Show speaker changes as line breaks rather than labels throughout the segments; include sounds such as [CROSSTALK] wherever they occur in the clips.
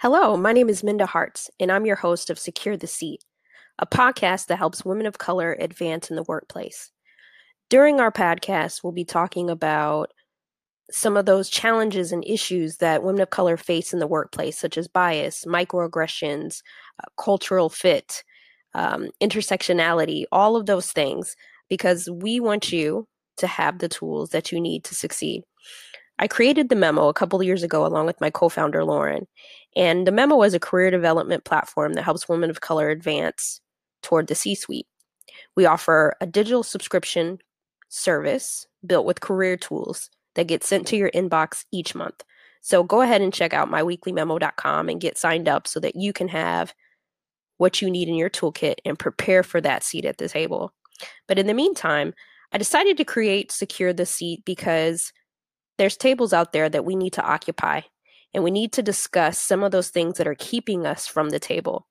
Hello, my name is Minda Harts, and I'm your host of Secure the Seat, a podcast that helps women of color advance in the workplace. During our podcast, we'll be talking about some of those challenges and issues that women of color face in the workplace, such as bias, microaggressions, uh, cultural fit, um, intersectionality, all of those things, because we want you to have the tools that you need to succeed. I created the memo a couple years ago along with my co founder, Lauren. And the memo is a career development platform that helps women of color advance toward the C suite. We offer a digital subscription service built with career tools that get sent to your inbox each month. So go ahead and check out myweeklymemo.com and get signed up so that you can have what you need in your toolkit and prepare for that seat at the table. But in the meantime, I decided to create Secure the Seat because there's tables out there that we need to occupy, and we need to discuss some of those things that are keeping us from the table.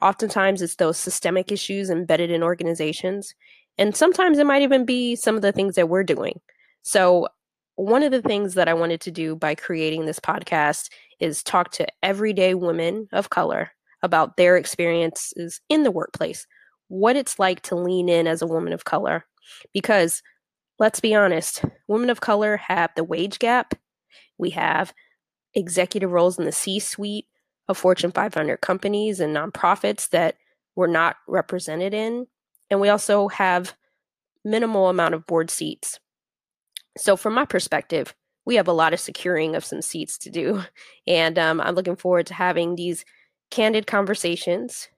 Oftentimes, it's those systemic issues embedded in organizations, and sometimes it might even be some of the things that we're doing. So, one of the things that I wanted to do by creating this podcast is talk to everyday women of color about their experiences in the workplace, what it's like to lean in as a woman of color. Because let's be honest, women of color have the wage gap. We have executive roles in the C suite of Fortune 500 companies and nonprofits that we're not represented in. And we also have minimal amount of board seats. So, from my perspective, we have a lot of securing of some seats to do. [LAUGHS] And um, I'm looking forward to having these candid conversations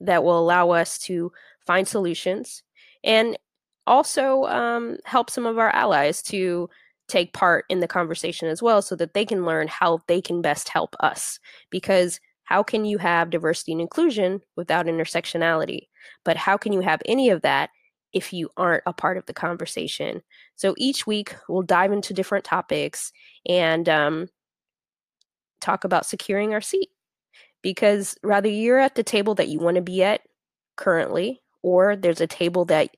that will allow us to find solutions and also um, help some of our allies to take part in the conversation as well so that they can learn how they can best help us. Because how can you have diversity and inclusion without intersectionality? But how can you have any of that if you aren't a part of the conversation? So each week we'll dive into different topics and um, talk about securing our seat. Because rather you're at the table that you want to be at currently, or there's a table that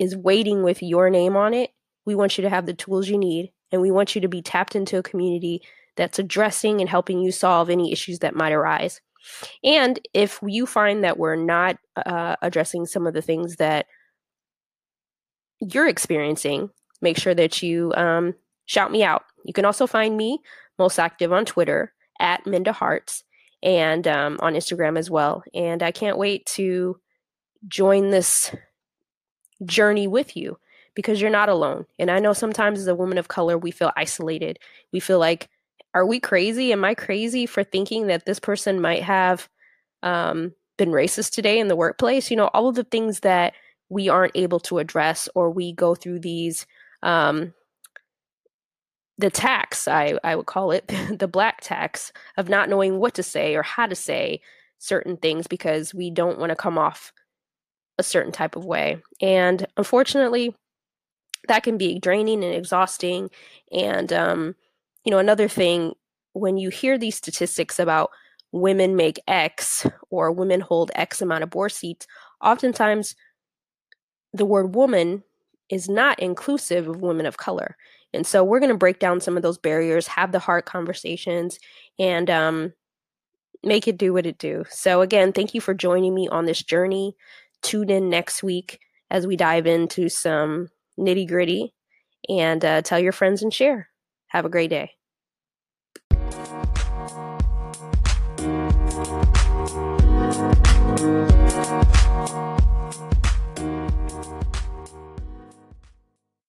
is waiting with your name on it, we want you to have the tools you need and we want you to be tapped into a community that's addressing and helping you solve any issues that might arise. And if you find that we're not uh, addressing some of the things that you're experiencing, make sure that you um, shout me out. You can also find me most active on Twitter at Minda Harts and um, on Instagram as well. And I can't wait to join this journey with you because you're not alone. And I know sometimes as a woman of color, we feel isolated. We feel like, are we crazy? Am I crazy for thinking that this person might have um, been racist today in the workplace? You know, all of the things that we aren't able to address, or we go through these, um, the tax, I, I would call it, [LAUGHS] the black tax of not knowing what to say or how to say certain things because we don't want to come off a certain type of way. And unfortunately, that can be draining and exhausting. And, um, you know, another thing, when you hear these statistics about women make X or women hold X amount of board seats, oftentimes the word woman is not inclusive of women of color. And so we're going to break down some of those barriers, have the hard conversations, and um, make it do what it do. So again, thank you for joining me on this journey tune in next week as we dive into some nitty gritty and uh, tell your friends and share. Have a great day.